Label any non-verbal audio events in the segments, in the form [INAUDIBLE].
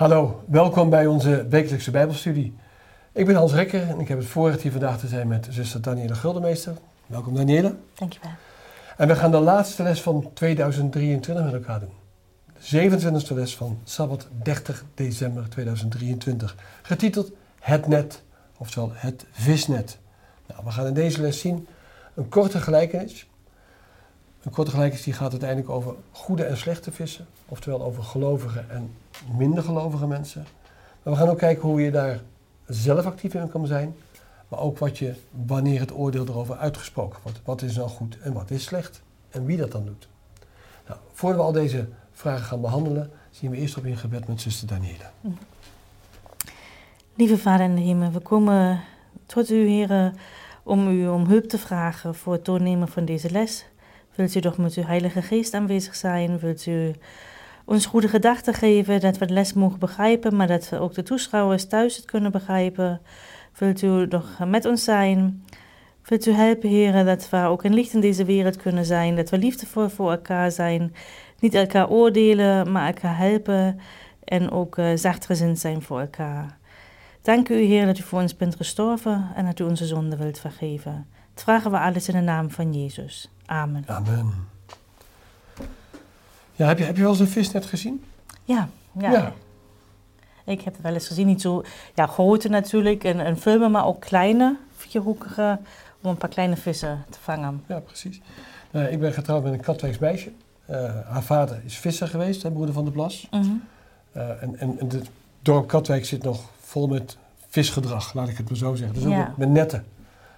Hallo, welkom bij onze wekelijkse Bijbelstudie. Ik ben Hans Rekker en ik heb het voorrecht hier vandaag te zijn met zuster Danielle Guldenmeester. Welkom Danielle. Dankjewel. En we gaan de laatste les van 2023 met elkaar doen. De 27e les van Sabbat 30 december 2023. Getiteld Het Net, oftewel Het Visnet. Nou, we gaan in deze les zien een korte gelijkenis. Een korte gelijkenis gaat uiteindelijk over goede en slechte vissen. Oftewel over gelovige en minder gelovige mensen. Maar we gaan ook kijken hoe je daar zelf actief in kan zijn. Maar ook wat je, wanneer het oordeel erover uitgesproken wordt. Wat is nou goed en wat is slecht? En wie dat dan doet. Nou, voordat we al deze vragen gaan behandelen, zien we eerst op in gebed met zuster Daniela. Lieve Vader in de hemel, we komen tot u, heren, om u om hulp te vragen voor het doornemen van deze les. Wilt u toch met uw Heilige Geest aanwezig zijn? Wilt u ons goede gedachten geven, dat we de les mogen begrijpen, maar dat we ook de toeschouwers thuis het kunnen begrijpen? Wilt u toch met ons zijn? Wilt u helpen, heren, dat we ook een licht in deze wereld kunnen zijn, dat we liefdevol voor elkaar zijn, niet elkaar oordelen, maar elkaar helpen en ook uh, zachtgezind zijn voor elkaar. Dank u, Heer, dat u voor ons bent gestorven en dat u onze zonde wilt vergeven. Dat vragen we alles in de naam van Jezus. Amen. Amen. Ja, heb je, heb je wel eens een visnet gezien? Ja, ja. ja. Ik heb het wel eens gezien, niet zo ja, grote natuurlijk, en, en filmen, maar ook kleine, vierhoekige, om een paar kleine vissen te vangen. Ja, precies. Uh, ik ben getrouwd met een Katwijks meisje. Uh, haar vader is visser geweest, hè, broeder van de Blas. Mm -hmm. uh, en, en, en het dorp Katwijk zit nog vol met visgedrag, laat ik het maar zo zeggen. Dus ook Ja. met, met netten,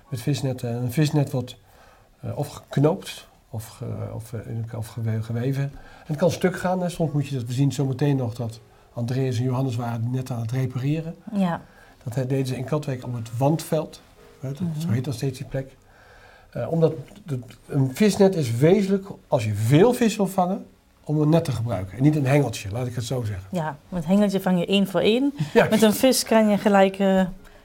met visnetten. En een visnet wordt uh, of geknoopt of, ge, of, uh, of gewe- geweven. En het kan stuk gaan. Hè. Soms moet je dat, we zien zo meteen nog dat Andreas en Johannes waren net aan het repareren. Ja, Dat deden ze in Katwijk op het Wandveld. Hè, dat- Zo heet dat steeds die plek. Eh, omdat de- een visnet is wezenlijk, als je veel vis wil vangen, om een net te gebruiken. En niet een hengeltje, laat ik het zo zeggen. ja, met hengeltje vang je één voor één. [LAUGHS] Ja, Met een vis kan je gelijk eh,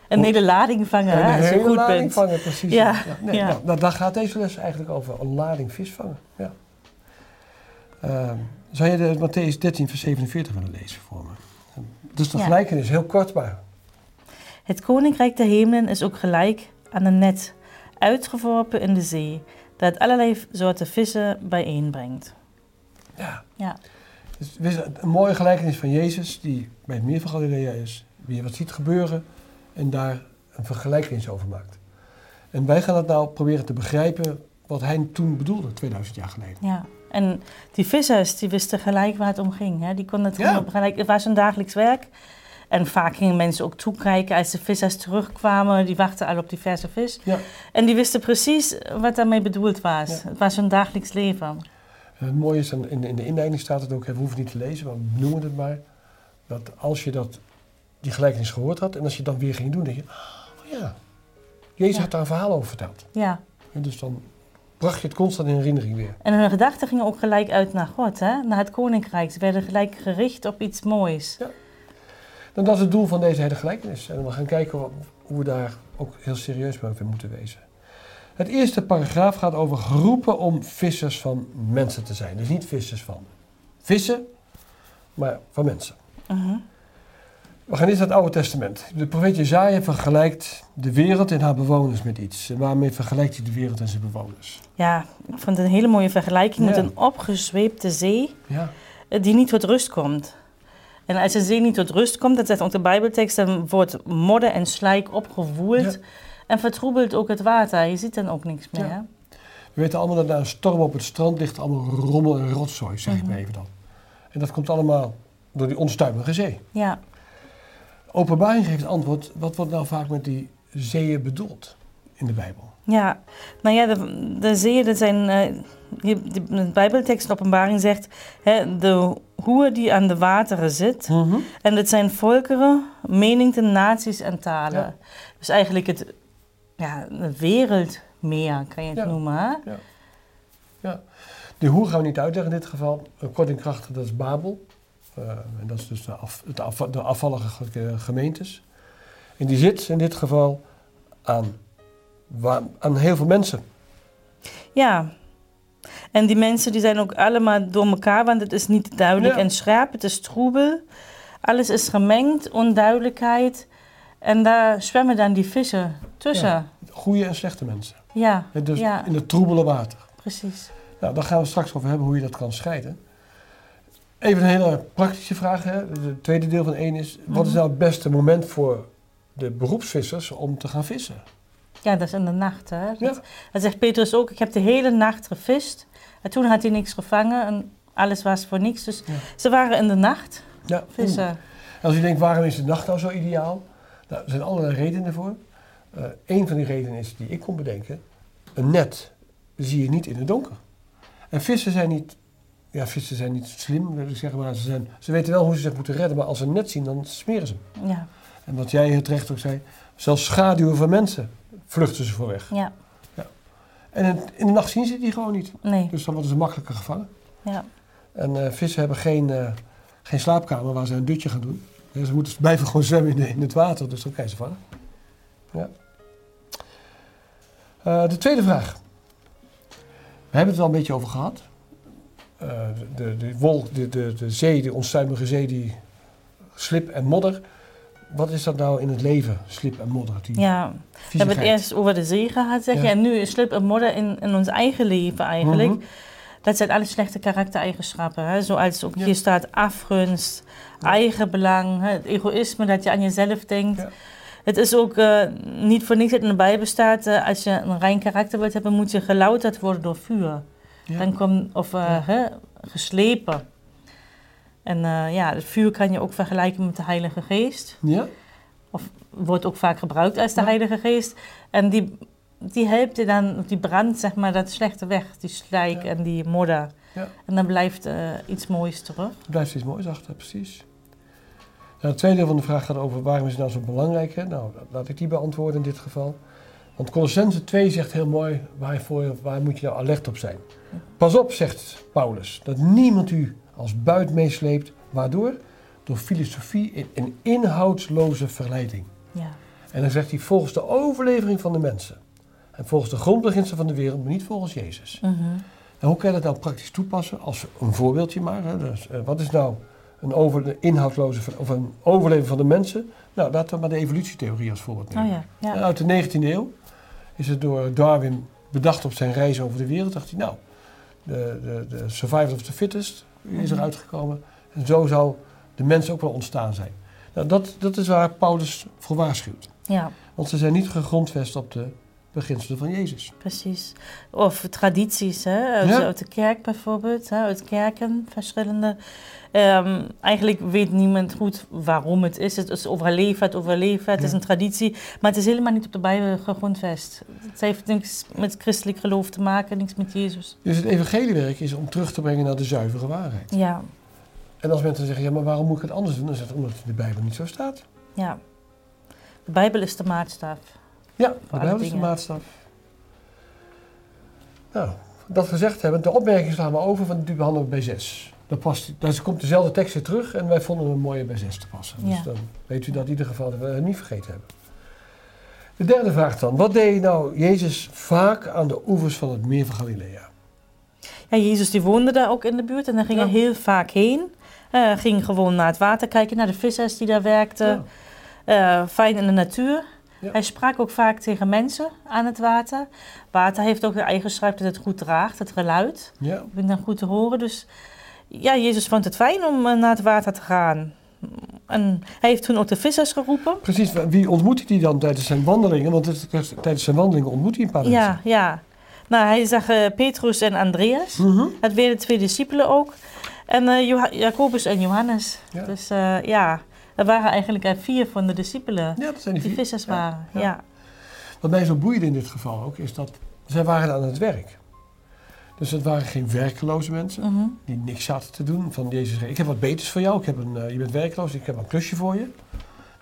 een hele lading vangen, een hè, als je goed lading bent. vangen, precies. Ja, nee, ja. Nou, nou, daar gaat deze les eigenlijk over, een lading vis vangen. Ja. Ehm, zou je de Matthäus 13, vers 47 willen lezen voor me? Dus de Ja. gelijkenis, heel kort maar. Het koninkrijk der hemelen is ook gelijk aan een net, uitgeworpen in de zee, dat allerlei soorten vissen bijeenbrengt. Ja. Ja. Dus een mooie gelijkenis van Jezus, die bij het meer van Galilea is, die wat ziet gebeuren en daar een vergelijkenis over maakt. En wij gaan het nou proberen te begrijpen wat hij toen bedoelde, 2000 jaar geleden. Ja, en die vissers die wisten gelijk waar het om ging. Hè? Die konden het Ja. gelijk. Het was hun dagelijks werk. En vaak gingen mensen ook toekijken als de vissers terugkwamen. Die wachten al op die verse vis. Ja. En die wisten precies wat daarmee bedoeld was. Ja. Het was hun dagelijks leven. Het mooie is, in, in de inleiding staat het ook, we hoeven niet te lezen, maar we noemen het maar, dat als je dat, die gelijkenis gehoord had en als je het dan weer ging doen, denk je, oh ja, Jezus Ja. had daar een verhaal over verteld. Ja. En dus dan bracht je het constant in herinnering weer. En hun gedachten gingen ook gelijk uit naar God, hè? naar het koninkrijk. Ze werden gelijk gericht op iets moois. En dat is het doel van deze hele gelijkenis. En we gaan kijken hoe- hoe we daar ook heel serieus mee moeten wezen. Het eerste paragraaf gaat over geroepen om vissers van mensen te zijn. Dus niet vissers van vissen, maar van mensen. Mhm. We gaan eerst naar het Oude Testament. De profeet Jezaja vergelijkt de wereld en haar bewoners met iets. En waarmee vergelijkt hij de wereld en zijn bewoners? Ja, ik vond het een hele mooie vergelijking met een opgezweepte zee. Ja, eh, die niet tot rust komt. En als een zee niet tot rust komt, dat zegt ook de Bijbeltekst, dan wordt modder en slijk opgewoeld Ja. En vertroebelt ook het water. Je ziet dan ook niks meer. Ja. hè? we weten allemaal dat na een storm op het strand ligt allemaal rommel en rotzooi, zeg ik Mhm. maar even dan. En dat komt allemaal door die onstuimige zee. Ja. Openbaring geeft antwoord, wat wordt nou vaak met die zeeën bedoeld in de Bijbel? ja, nou ja, de, de zeeën, dat zijn, eh, de, Bijbeltekst in openbaring zegt, hè, de hoer die aan de wateren zit. En dat zijn volkeren, menigten, naties en talen. Ja. Dus eigenlijk het, ja, het wereldmeer, kan je het Ja. noemen. Hè? De hoe gaan we niet uitleggen in dit geval. Een kort en krachtig, dat is Babel. Eh, en dat is dus de, af, het afva- de afvallige ge- gemeentes. En die zit in dit geval aan, aan heel veel mensen. Ja. En die mensen die zijn ook allemaal door elkaar, want het is niet duidelijk Ja. en scherp, het is troebel. alles is gemengd, onduidelijkheid. En daar zwemmen dan die vissen tussen. Ja, Goede en slechte mensen. ja, Hè, Dus ja, in het troebele water. precies. Nou, daar gaan we straks over hebben hoe je dat kan scheiden. Even een hele praktische vraag. Hè. Het tweede deel van één is: wat is Mhm. nou het beste moment voor de beroepsvissers om te gaan vissen? Ja, dat is in de nacht. Hè? Dat, Ja. dat zegt Petrus ook. Ik heb de hele nacht gevist. En toen had hij niks gevangen en alles was voor niks. Dus Ja. ze waren in de nacht Ja. vissen. En als je denkt, waarom is de nacht nou zo ideaal? Nou, er zijn allerlei redenen voor. Eh een van die redenen is die ik kon bedenken. Een net zie je niet in het donker. En vissen zijn niet, ja, vissen zijn niet slim, wil ik zeggen, maar ze, zijn, ze weten wel hoe ze zich moeten redden. Maar als ze een net zien, dan smeren ze. hem. Ja, En wat jij heel terecht ook zei, zelfs schaduwen van mensen vluchten ze voor weg. ja, En in, in de nacht zien ze die gewoon niet. nee, Dus dan worden ze makkelijker gevangen. ja, En eh, vissen hebben geen, eh, geen slaapkamer waar ze een dutje gaan doen. Ja, ze moeten blijven gewoon zwemmen in, de- in het water, dus dan kan je ze vangen. Ja. Eh, de tweede vraag. We hebben het al een beetje over gehad. Eh, de, de, wolk, de, de, de zee, de onstuimige zee, die slip en modder. Wat is dat nou in het leven, slip en modder? Die ja. We hebben het eerst over de zee gehad, zeg je. Ja. En nu is slip en modder in, in ons eigen leven eigenlijk. Mhm. Zijn alle slechte karaktereigenschappen. Hè? Zoals ook hier staat afgunst, eigenbelang, hè? het egoïsme, dat je aan jezelf denkt. Het is ook eh, niet voor niks dat in de Bijbel staat, eh, als je een rein karakter wilt hebben, moet je gelouterd worden door vuur. Ja. Dan kom, of eh, Ja. geslepen. En ja, het vuur kan je ook vergelijken met de Heilige Geest. Ja? Wordt ook vaak gebruikt als de. Heilige Geest. En die, die helpt je dan, die brandt zeg maar dat slechte weg, die slijk Ja. en die modder. Ja. En dan blijft eh, iets moois terug. Er blijft iets moois achter, precies. Nou, het tweede deel van de vraag gaat over waarom is het nou zo belangrijk. Hè? Nou, laat ik die beantwoorden in dit geval. Want Colossense 2 zegt heel mooi, waarvoor, waar moet je nou alert op zijn? Pas op, zegt Paulus, dat niemand u als buit meesleept. Waardoor? Door filosofie en een inhoudsloze verleiding. Ja, En dan zegt hij volgens de overlevering van de mensen. En volgens de grondbeginselen van de wereld, maar niet volgens Jezus. Mhm. En hoe kan je dat nou praktisch toepassen? Als een voorbeeldje maar. Hè? Dus, eh, wat is nou een over, de ver- of een overleving van de mensen? Nou, laten we maar de evolutietheorie als voorbeeld nemen. Oh ja, Uit de 19e eeuw is het door Darwin bedacht op zijn reis over de wereld. Dacht hij, nou, de, de, de survival of the fittest is Mhm. eruit gekomen. En zo zou de mens ook wel ontstaan zijn. Nou, dat, dat is waar Paulus voor waarschuwt. ja, Want ze zijn niet gegrondvest op de beginselen van Jezus. precies. Of tradities, hè? Uit, Ja. uit de kerk bijvoorbeeld, hè? uit kerken, verschillende. Ehm, eigenlijk weet niemand goed waarom het is. Het is overleverd, overleverd, het is een traditie. Maar het is helemaal niet op de Bijbel gegrondvest. Het heeft niks met christelijk geloof te maken, niks met Jezus. Dus het evangeliewerk is om terug te brengen naar de zuivere waarheid. Ja, En als mensen zeggen, ja, maar waarom moet ik het anders doen? Dan zegt het omdat het in de Bijbel niet zo staat. ja. De Bijbel is de maatstaf. Ja, is de maatstaf. Nou, dat gezegd hebben, de opmerking slaan we over, want die behandelen we bij 6. Dat past, daar komt dezelfde tekst weer terug en wij vonden hem mooier bij 6 te passen. Dus Ja. dan weet u dat in ieder geval dat we het niet vergeten hebben. De derde vraag dan. Wat deed nou Jezus vaak aan de oevers van het meer van Galilea? Ja, Jezus die woonde daar ook in de buurt en daar ging Ja. hij heel vaak heen. Hij ging gewoon naar het water kijken, naar de vissers die daar werkten. Ja. Eh, fijn in de natuur. Ja. Hij sprak ook vaak tegen mensen aan het water. Water heeft ook de eigenschap dat het goed draagt, het geluid. Ja. Ik ben dan goed te horen. Dus ja, Jezus vond het fijn om eh, naar het water te gaan. En hij heeft toen ook de vissers geroepen. Precies, wie ontmoet hij dan tijdens zijn wandelingen? Want het tijdens zijn wandelingen ontmoet hij een paar Ja, mensen. ja. Nou, hij zag eh, Petrus en Andreas. Mhm. Het weer de twee discipelen ook. En Joha- Jacobus en Johannes. Ja. Dus ja, er waren eigenlijk eh, vier van de discipelen Ja, dat zijn die vissers Ja, waren. ja. Ja. Wat mij zo boeide in dit geval ook, is dat zij waren aan het werk. Dus het waren geen werkeloze mensen Mhm. die niks zaten te doen. Van Jezus, zei, ik heb wat beters voor jou, ik heb een, eh, je bent werkloos, ik heb een klusje voor je.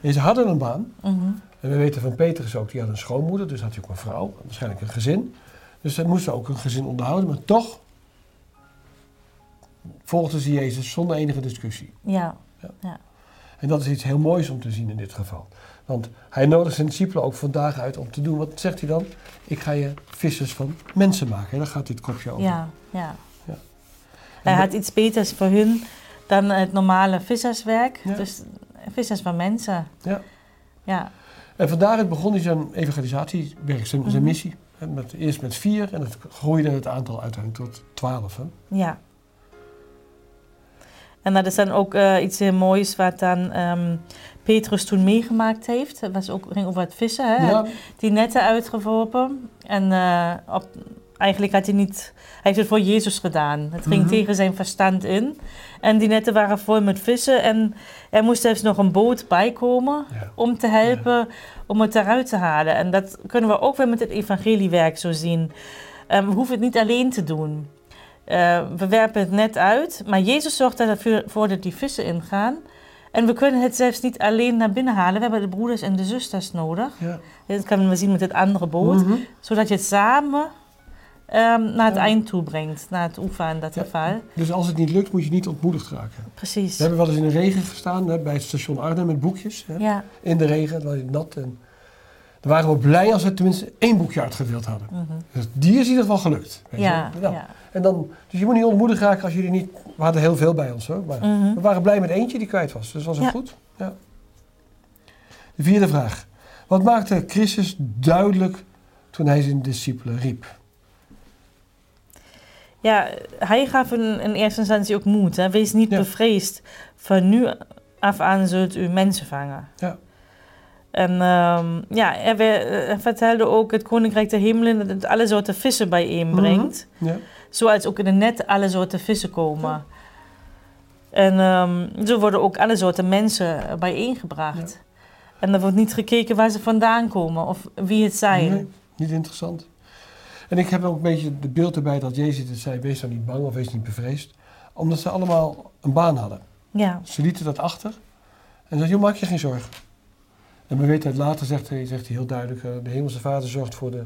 En ze hadden een baan. Mhm. En we weten van Petrus ook, die had een schoonmoeder, dus had hij ook een vrouw, waarschijnlijk een gezin. Dus zij moesten ook een gezin onderhouden, maar toch volgden ze Jezus zonder enige discussie. Ja. En dat is iets heel moois om te zien in dit geval. Want hij nodigt zijn discipelen ook vandaag uit om te doen. Wat zegt hij dan? Ik ga je vissers van mensen maken. Daar gaat dit kopje over. Ja, ja. Ja. Hij had iets beters voor hun Dan het normale visserswerk. Ja. Dus vissers van mensen. Ja. Ja, En van daaruit begon hij zijn evangelisatiewerk, zijn, zijn Mhm. missie. En met, eerst met vier en het groeide het aantal uiteindelijk tot twaalf. Hè? ja. En dat is dan ook eh, iets heel moois wat dan ehm, Petrus toen meegemaakt heeft. Het was ook, ging over het vissen. Hè? Ja, die netten uitgeworpen. En eh, op, eigenlijk had hij niet... Hij heeft het voor Jezus gedaan. Het ging Mhm. tegen zijn verstand in. En die netten waren vol met vissen. En er moest zelfs nog een boot bijkomen ja. om te helpen om het eruit te halen. En dat kunnen we ook weer met het evangeliewerk zo zien. Ehm, we hoeven het niet alleen te doen. Eh, we werpen het net uit, maar Jezus zorgt ervoor dat die vissen ingaan. En we kunnen het zelfs niet alleen naar binnen halen. We hebben de broeders en de zusters nodig. ja. Dat kunnen we zien met het andere boot. Mhm. Zodat je het samen ehm, naar het Ja. eind toe brengt. Naar het oever in dat Ja. geval. Dus als het niet lukt, moet je niet ontmoedigd raken. Precies. We hebben wel eens in de regen gestaan hè, bij het station Arnhem met boekjes. Hè? In de regen, het was nat. En dan waren we blij als we tenminste één boekje uitgedeeld hadden. Mhm. Dus die is in ieder geval gelukt. weet je Ja, wel. ja. En dan, dus je moet niet ontmoedigd raken als jullie niet... We hadden heel veel bij ons hoor. Maar Mhm. we waren blij met eentje die kwijt was. Dus was het Ja. goed. Ja. De vierde vraag. Wat maakte Christus duidelijk toen hij zijn discipelen riep? Ja, hij gaf in, in eerste instantie ook moed. Hè. Wees niet Ja. bevreesd. Van nu af aan zult u mensen vangen. Ja. En ehm, ja, hij, hij vertelde ook het koninkrijk der hemelen dat het alle soorten vissen bijeenbrengt. Ja. Zoals ook in de net alle soorten vissen komen. En ehm, zo worden ook alle soorten mensen bijeengebracht. En er wordt niet gekeken waar ze vandaan komen of wie het zijn. Nee, niet interessant. En ik heb ook een beetje de beeld erbij dat Jezus het zei, wees dan niet bang of wees niet bevreesd. Omdat ze allemaal een baan hadden. Ja, Ze lieten dat achter. En zei, joh, maak je geen zorgen. En we weten uit later, zegt hij, zegt hij heel duidelijk, eh, de hemelse vader zorgt voor de,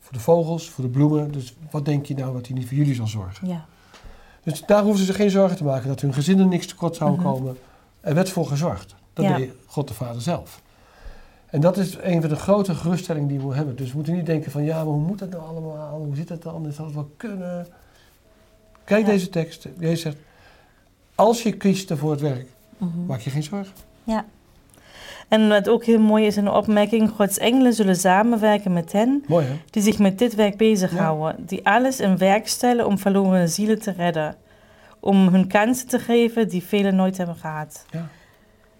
voor de vogels, voor de bloemen. Dus wat denk je nou dat hij niet voor jullie zal zorgen? ja, Dus daar hoeven ze zich geen zorgen te maken dat hun gezinnen niks tekort zouden Mhm. komen. Er werd voor gezorgd. Dat Ja. deed God de Vader zelf. En dat is een van de grote geruststellingen die we hebben. Dus we moeten niet denken van ja, maar hoe moet dat nou allemaal? Hoe zit dat dan? Is dat wel kunnen? Kijk Ja. deze tekst. Jezus zegt, als je kiest voor het werk, mhm. maak je geen zorgen. En wat ook heel mooi is in de opmerking: Gods engelen zullen samenwerken met hen Mooi die zich met dit werk bezighouden, die alles in werk stellen om verloren zielen te redden, om hun kansen te geven die velen nooit hebben gehad.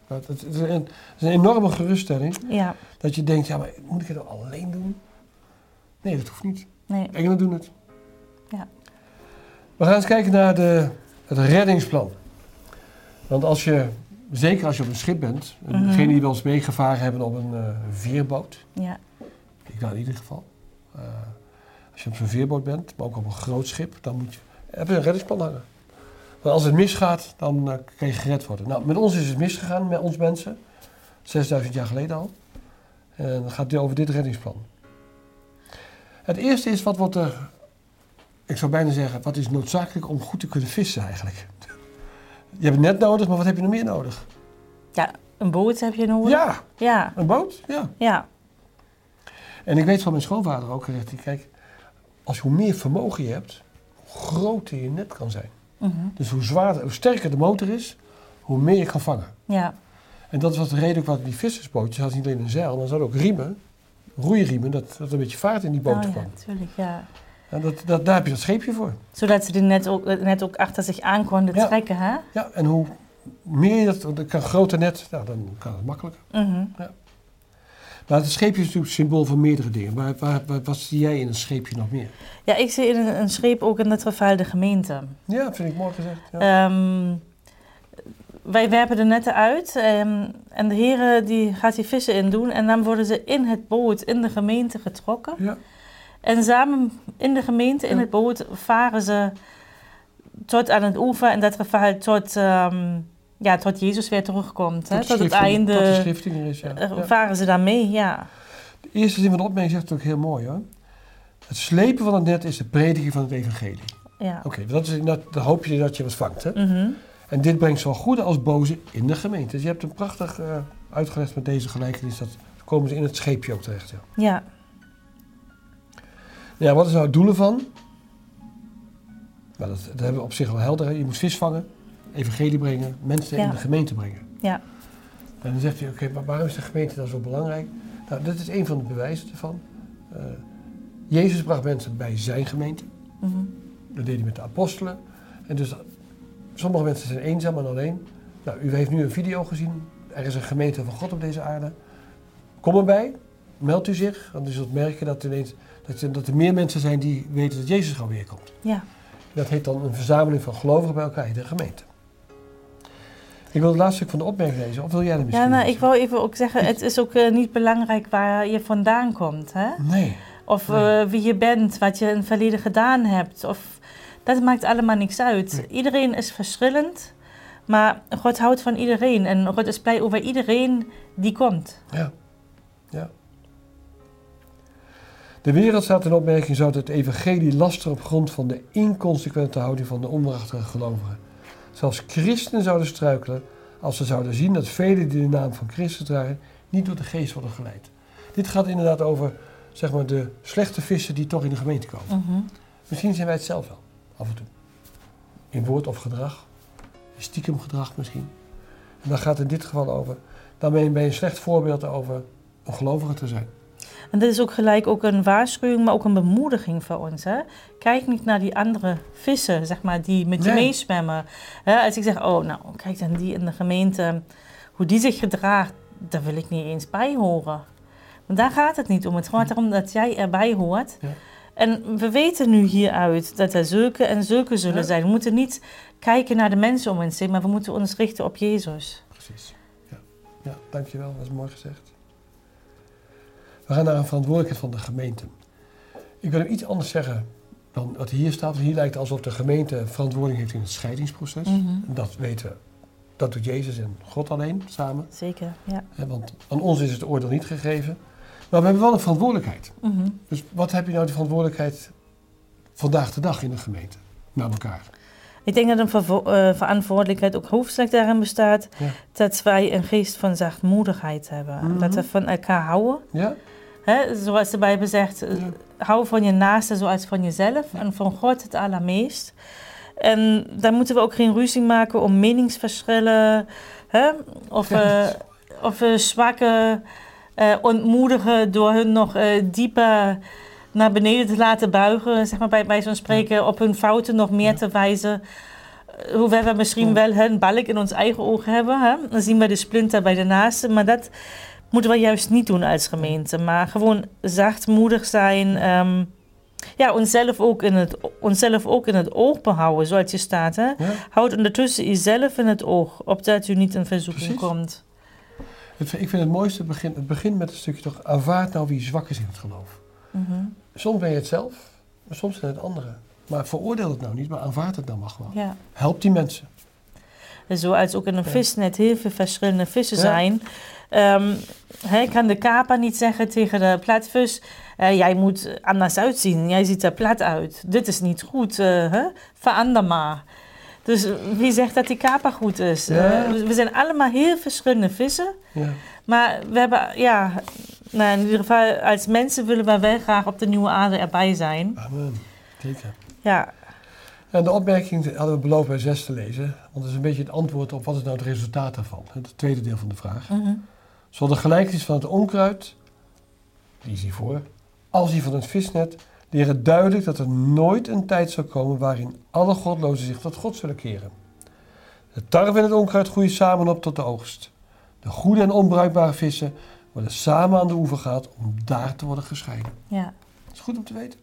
Dat het is een, is een enorme geruststelling. Ja, Dat je denkt, ja, maar moet ik het nou alleen doen? Nee, dat hoeft niet. nee, Engelen doen het. Ja. We gaan eens kijken naar de, het reddingsplan. Want als je, zeker als je op een schip bent, en Mhm. degenen die wel eens meegevaren hebben op een eh, veerboot, ja, ik dan in ieder geval. Eh, als je op zo'n veerboot bent, maar ook op een groot schip, dan moet je, heb je een reddingsplan hangen. Want als het misgaat, dan eh, kan je gered worden. Nou, met ons is het misgegaan, met ons mensen. 6000 jaar geleden al. En dan gaat het over dit reddingsplan. Het eerste is, wat wordt er, ik zou bijna zeggen, wat is noodzakelijk om goed te kunnen vissen eigenlijk? Je hebt het net nodig, maar wat heb je nog meer nodig? een boot heb je nodig. Ja, ja, een boot, ja. ja, En ik weet van mijn schoonvader ook gezegd, die, kijk, als hoe meer vermogen je hebt, hoe groter je net kan zijn. mhm, Dus hoe zwaarder, hoe sterker de motor is, hoe meer je kan vangen. ja, En dat was de reden ook wat die vissersbootjes hadden niet alleen een zeil, maar ze hadden ook riemen, roeiriemen, dat, dat er een beetje vaart in die boot oh, kwam. ja, natuurlijk, ja. En dat, dat, daar heb je dat scheepje voor. Zodat ze die net ook, net ook achter zich aan konden Ja. trekken, hè? Ja, en hoe meer je dat, kan een groter net, nou, dan kan het makkelijker. Mhm. Maar het scheepje is natuurlijk symbool van meerdere dingen. Maar waar, waar- wat zie jij in een scheepje nog meer? Ja, ik zie in een, een scheep ook in de gemeente. Ja, vind ik mooi gezegd. Ja. Ehm, wij werpen de netten uit ehm, en de heren die gaat die vissen in doen en dan worden ze in het boot in de gemeente getrokken. ja. En samen in de gemeente, in het boot, varen ze tot aan het oever. In dat geval tot, ehm, ja, tot Jezus weer terugkomt. Hè? Tot, Tot, het schrifting- Tot de einde schrifting er is, ja. eh, Ja. varen ze daarmee, ja. De eerste zin van de opmerking zegt het ook heel mooi hoor. Het slepen van het net is de prediking van het evangelie. ja. Oké, dat is dat, dan hoop je dat je wat vangt. Hè? Mhm. En dit brengt zowel goede als boze in de gemeente. Dus je hebt een prachtig eh, uitgelegd met deze gelijkenis. Dat komen ze in het scheepje ook terecht. Ja. ja. Ja, wat is nou het doel ervan? Nou, dat, dat hebben we op zich wel helder. Hè? Je moet vis vangen. evangelie brengen, mensen Ja. in de gemeente brengen. Ja. En dan zegt hij, oké, maar waarom is de gemeente dan zo belangrijk? Nou, dat is een van de bewijzen ervan. Eh, Jezus bracht mensen bij zijn gemeente. Mhm. Dat deed hij met de apostelen. En dus sommige mensen zijn eenzaam en alleen. Nou, u heeft nu een video gezien. Er is een gemeente van God op deze aarde. Kom erbij, meld u zich. Want u zult merken dat, ineens, dat, er- dat er meer mensen zijn die weten dat Jezus gauw weer komt. Ja. Dat heet dan een verzameling van gelovigen bij elkaar in de gemeente. Ik wil het laatste stuk van de opmerking lezen. Of wil jij er misschien Ja, nou, ik wou even ook zeggen, het is ook eh, niet belangrijk waar je vandaan komt. Hè? Nee. Of Nee. eh, wie je bent, wat je in het verleden gedaan hebt. Of, dat maakt allemaal niks uit. Nee. Iedereen is verschillend, maar God houdt van iedereen. En God is blij over iedereen die komt. Ja. ja. De wereld staat in opmerking zou het evangelie laster op grond van de inconsequente houding van de onwaardige gelovigen. Zelfs christenen zouden struikelen als ze zouden zien dat velen die de naam van Christus dragen niet door de geest worden geleid. Dit gaat inderdaad over zeg maar, de slechte vissen die toch in de gemeente komen. Mhm. Misschien zijn wij het zelf wel, af en toe. In woord of gedrag. Stiekem gedrag misschien. En dan gaat het in dit geval over. Dan ben je ben je een slecht voorbeeld over een gelovige te zijn. En dit is ook gelijk ook een waarschuwing, maar ook een bemoediging voor ons. Hè? Kijk niet naar die andere vissen, zeg maar, die met je Nee. meezwemmen. Hè? Als ik zeg, oh, nou, kijk dan die in de gemeente, hoe die zich gedraagt, daar wil ik niet eens bij horen. Want daar gaat het niet om. Het gaat erom dat jij erbij hoort. Ja. En we weten nu hieruit dat er zulke en zulke zullen Ja. zijn. We moeten niet kijken naar de mensen om ons heen, maar we moeten ons richten op Jezus. Precies. Ja, ja dankjewel. Dat is mooi gezegd. We gaan naar een verantwoordelijkheid van de gemeente. Ik wil hem iets anders zeggen dan wat hier staat. Hier lijkt het alsof de gemeente verantwoording heeft in het scheidingsproces. Mhm. Dat weten we. Dat doet Jezus en God alleen samen. Zeker, ja. Want aan ons is het oordeel niet gegeven. Maar we hebben wel een verantwoordelijkheid. Mhm. Dus wat heb je nou de verantwoordelijkheid vandaag de dag in de gemeente? Naar elkaar. Ik denk dat een eh, verantwoordelijkheid ook hoofdzakelijk daarin bestaat Ja. dat wij een geest van zachtmoedigheid hebben. Mhm. Dat we van elkaar houden. Ja? Hè? Zoals de Bijbel zegt, eh, Ja. hou van je naaste zoals van jezelf en van God het allermeest. En dan moeten we ook geen ruzie maken om meningsverschillen. Hè? Of, eh, of zwakken ontmoedigen door hun nog dieper naar beneden te laten buigen. Zeg maar bij, bij zo'n spreken op hun fouten nog meer te wijzen. Eh, Hoewel we misschien wel een balk in ons eigen oog hebben. Hè? Dan zien we de splinter bij de naaste. Maar dat moeten we juist niet doen als gemeente. Maar gewoon zachtmoedig zijn. ehm, ja, onszelf ook, in het, onszelf ook in het oog behouden, zoals je staat. Hè? ja? Houd ondertussen jezelf in het oog, opdat u niet in verzoeking Precies. komt. Het, ik vind het mooiste het begin, het begint met een stukje toch, aanvaard nou wie zwak is in het geloof. Mhm. Soms ben je het zelf, maar soms zijn het anderen. Maar veroordeel het nou niet, maar aanvaard het nou maar gewoon. Ja. Help die mensen. En Zoals ook in een visnet heel veel verschillende vissen zijn. Ehm hij kan de kaper niet zeggen tegen de platvis... eh, jij moet anders uitzien, jij ziet er plat uit. Dit is niet goed, hè? verander maar. Dus wie zegt dat die kaper goed is? Ja. Eh, we zijn allemaal heel verschillende vissen. Ja. Maar we hebben, ja, nou in ieder geval als mensen willen we wel graag op de nieuwe aarde erbij zijn. Amen. Zeker. Ja, En de opmerking hadden we beloofd bij zes te lezen. Want dat is een beetje het antwoord op wat is nou het resultaat daarvan. Het tweede deel van de vraag. mhm. Zowel de gelijkenis van het onkruid, die is hiervoor, als die van het visnet, leren duidelijk dat er nooit een tijd zal komen waarin alle godlozen zich tot God zullen keren. De tarwe en het onkruid groeien samen op tot de oogst. De goede en onbruikbare vissen worden samen aan de oever gehaald om daar te worden gescheiden. ja, Dat is goed om te weten.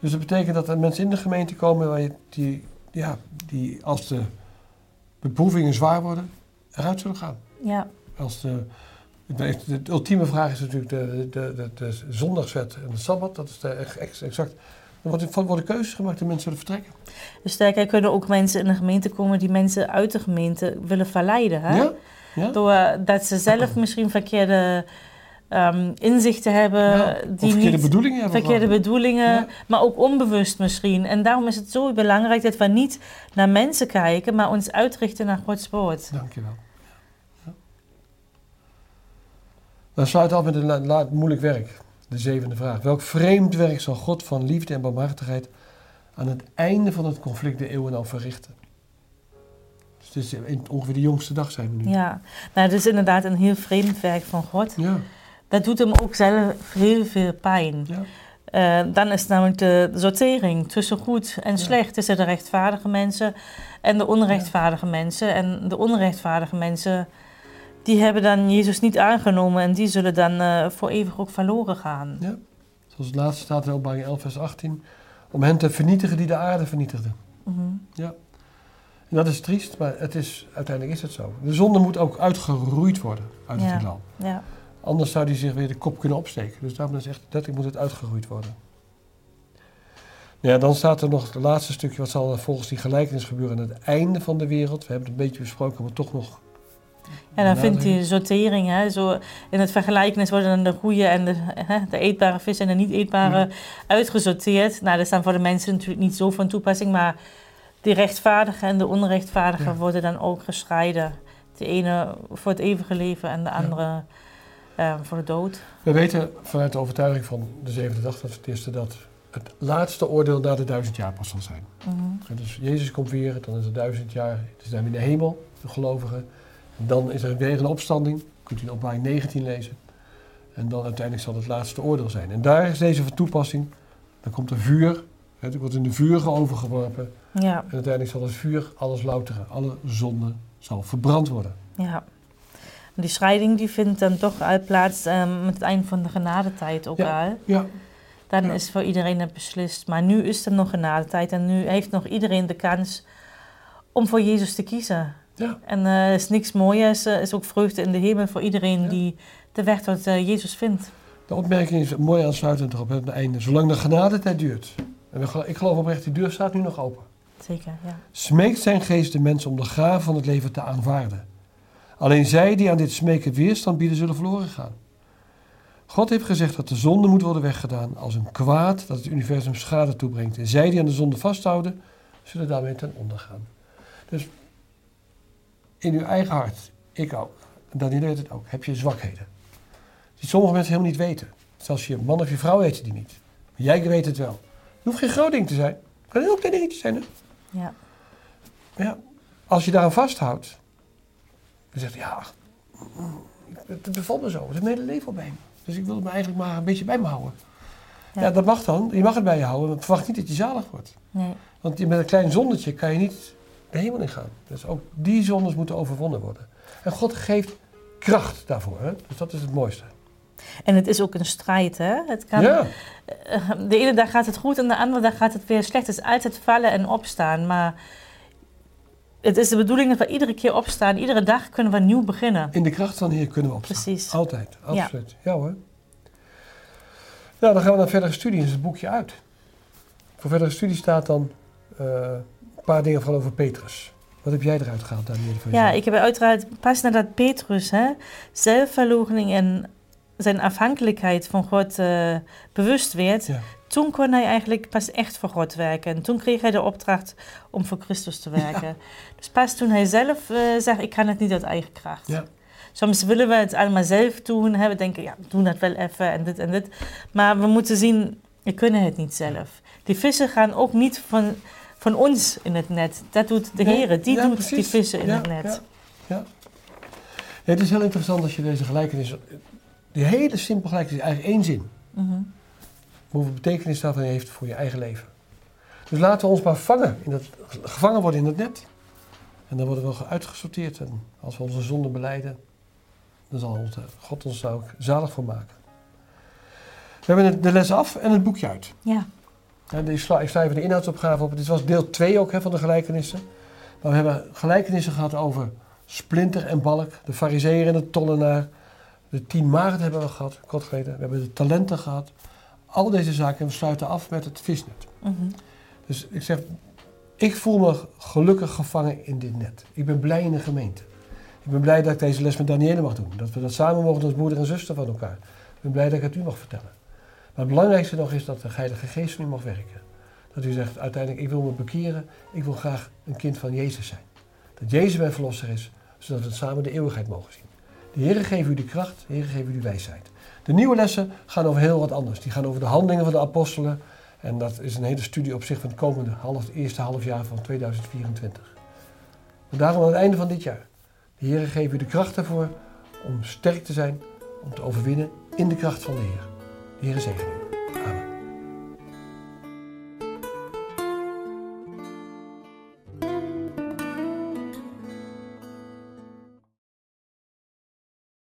Dus dat betekent dat er mensen in de gemeente komen waar je die, ja, die als de beproevingen zwaar worden, eruit zullen gaan. ja, Als de, de, de ultieme vraag is natuurlijk de, de, de, zondagswet en de sabbat. Dat is de, ex- exact. Er worden, worden keuzes gemaakt en mensen zullen vertrekken. Dus sterker kunnen ook mensen in de gemeente komen die mensen uit de gemeente willen verleiden. Hè? Ja? Ja? Doordat ze zelf misschien verkeerde ehm, inzichten hebben. Ja, die verkeerde niet, bedoelingen hebben. verkeerde bedoelingen, Ja. maar ook onbewust misschien. En daarom is het zo belangrijk dat we niet naar mensen kijken, maar ons uitrichten naar Gods woord. Dankjewel. Dan sluit af met een la- la- moeilijk werk. De zevende vraag. Welk vreemd werk zal God van liefde en barmhartigheid aan het einde van het conflict de eeuwen al verrichten? Dus het is in- ongeveer de jongste dag zijn we nu. Ja, nou, het is inderdaad een heel vreemd werk van God. Ja, Dat doet hem ook zelf heel veel pijn. ja. Eh, dan is namelijk de sortering tussen goed en Ja. slecht, tussen de rechtvaardige mensen en de onrechtvaardige mensen. En de onrechtvaardige mensen, die hebben dan Jezus niet aangenomen en die zullen dan eh, voor eeuwig ook verloren gaan. Ja. Zoals het laatste staat in openbaring 11 vers 18. Om hen te vernietigen die de aarde vernietigden. Mhm. En dat is triest, maar het is, uiteindelijk is het zo. De zonde moet ook uitgeroeid worden uit het Ja. heelal. Ja. Anders zou die zich weer de kop kunnen opsteken. Dus daarom is echt letterlijk moet het uitgeroeid worden. Ja, dan staat er nog het laatste stukje. Wat zal er volgens die gelijkenis gebeuren aan het einde van de wereld? We hebben het een beetje besproken, maar toch nog... En dan vindt die sortering, hè, zo in het vergelijkenis worden dan de goede en de, hè, de eetbare vis en de niet eetbare Ja. uitgesorteerd. Nou, dat is dan voor de mensen natuurlijk niet zo van toepassing, maar de rechtvaardige en de onrechtvaardige Ja. worden dan ook gescheiden. De ene voor het eeuwige leven en de andere eh, voor de dood. We weten vanuit de overtuiging van de zevende dag, dat het eerste, dat het laatste oordeel na de duizend jaar pas zal zijn. Mhm. En Dus Jezus komt weer, dan is het duizend jaar, het is dan in de hemel, de gelovigen. En dan is er weer een opstanding, kunt u in openbaring 19 lezen. En dan uiteindelijk zal het laatste oordeel zijn. En daar is deze van toepassing. Dan komt er vuur, het wordt in de vuur overgeworpen. Ja, En uiteindelijk zal het vuur alles louteren, alle zonde zal verbrand worden. ja. Die scheiding die vindt dan toch uit plaats eh, met het eind van de genadetijd ook Ja. al. Ja, Dan Ja. is voor iedereen het beslist. Maar nu is er nog genadetijd en nu heeft nog iedereen de kans om voor Jezus te kiezen. ja, En eh, er is niks mooiers, er is ook vreugde in de hemel voor iedereen Ja. die de weg tot eh, Jezus vindt. de opmerking is mooi aansluitend erop, het einde. Zolang de genadetijd duurt. En ik geloof oprecht, die deur staat nu nog open. Zeker, ja. Smeekt zijn geest de mensen om de gave van het leven te aanvaarden. Alleen zij die aan dit smeken weerstand bieden, zullen verloren gaan. God heeft gezegd dat de zonde moet worden weggedaan als een kwaad dat het universum schade toebrengt. En zij die aan de zonde vasthouden, zullen daarmee ten onder gaan. Dus in uw eigen hart, ik ook, Daniel weet het ook, heb je zwakheden. Die sommige mensen helemaal niet weten. Zelfs je man of je vrouw weet die niet. Maar jij weet het wel. Het hoeft geen groot ding te zijn. Het kan ook klein dingetje zijn. Hè? Ja. Ja, als je daaraan vasthoudt, dan zegt hij, ja, het bevalt me zo. Het is mijn hele leven al bij me. Dus ik wil het me eigenlijk maar een beetje bij me houden. Ja. Ja. dat mag dan. Je mag het bij je houden, maar verwacht niet dat je zalig wordt. Nee. Want je- met een klein zondetje kan je niet de hemel in gaan. Dus ook die zondes moeten overwonnen worden. En God geeft kracht daarvoor. Hè? Dus dat is het mooiste. En het is ook een strijd, hè? Het kan, Ja, eh, de ene dag gaat het goed en de andere dag gaat het weer slecht. Het is altijd vallen en opstaan. Maar het is de bedoeling dat we iedere keer opstaan. Iedere dag kunnen we nieuw beginnen. in de kracht van Heer kunnen we opstaan. Precies. Altijd, absoluut. Ja, hoor. Nou, dan gaan we naar verdere studie. Is het boekje uit. Voor verdere studie staat dan eh, een paar dingen vooral over Petrus. Wat heb jij eruit gehaald, Daniel? Ja, ik heb uiteraard pas nadat Petrus hè, zelfverloochening en zijn afhankelijkheid van God eh, bewust werd, Ja. toen kon hij eigenlijk pas echt voor God werken. En toen kreeg hij de opdracht om voor Christus te werken. Dus pas toen hij zelf eh zegt, ik kan het niet uit eigen kracht. Ja. Soms willen we het allemaal zelf doen. Hè? We denken, ja, doen dat wel even en dit en dit. Maar we moeten zien, we kunnen het niet zelf. Die vissen gaan ook niet van, van ons in het net. Dat doet de Nee, Heer. Die doet precies. die vissen in het net. Ja, ja. Ja, het is heel interessant als je deze gelijkenis... Die hele simpele gelijkenis is eigenlijk één zin. Mhm. Hoeveel betekenis daarvan heeft voor je eigen leven. Dus laten we ons maar vangen in dat, gevangen worden in het net. En dan worden we uitgesorteerd. En als we onze zonde beleiden, dan zal God ons daar ook zalig voor maken. We hebben de- les af en het boekje uit. Ja. Ja, ik, sla, ik sla even de inhoudsopgave op. Dit was deel 2 ook hè, van de gelijkenissen. Maar we hebben gelijkenissen gehad over splinter en balk, de fariseer en de tollenaar. De tien maagden hebben we gehad, kort geleden. We hebben de talenten gehad. Al deze zaken en we sluiten af met het visnet. Mhm. Dus ik zeg, ik voel me gelukkig gevangen in dit net. Ik ben blij in de gemeente. Ik ben blij dat ik deze les met Danielle mag doen. Dat we dat samen mogen doen als moeder en zuster van elkaar. Ik ben blij dat ik het u mag vertellen. Maar het belangrijkste nog is dat de Heilige Geest in u mag werken. Dat u zegt uiteindelijk, ik wil me bekeren. Ik wil graag een kind van Jezus zijn. Dat Jezus mijn verlosser is, zodat we het samen de eeuwigheid mogen zien. De Heer geeft u de kracht, de Heer geeft u de wijsheid. De nieuwe lessen gaan over heel wat anders. Die gaan over de handelingen van de apostelen. En dat is een hele studie op zich van het komende half, eerste half jaar van 2024. En daarom aan het einde van dit jaar. De Heer geeft u de kracht ervoor om sterk te zijn, om te overwinnen in de kracht van de Heer. De Heer zegen u.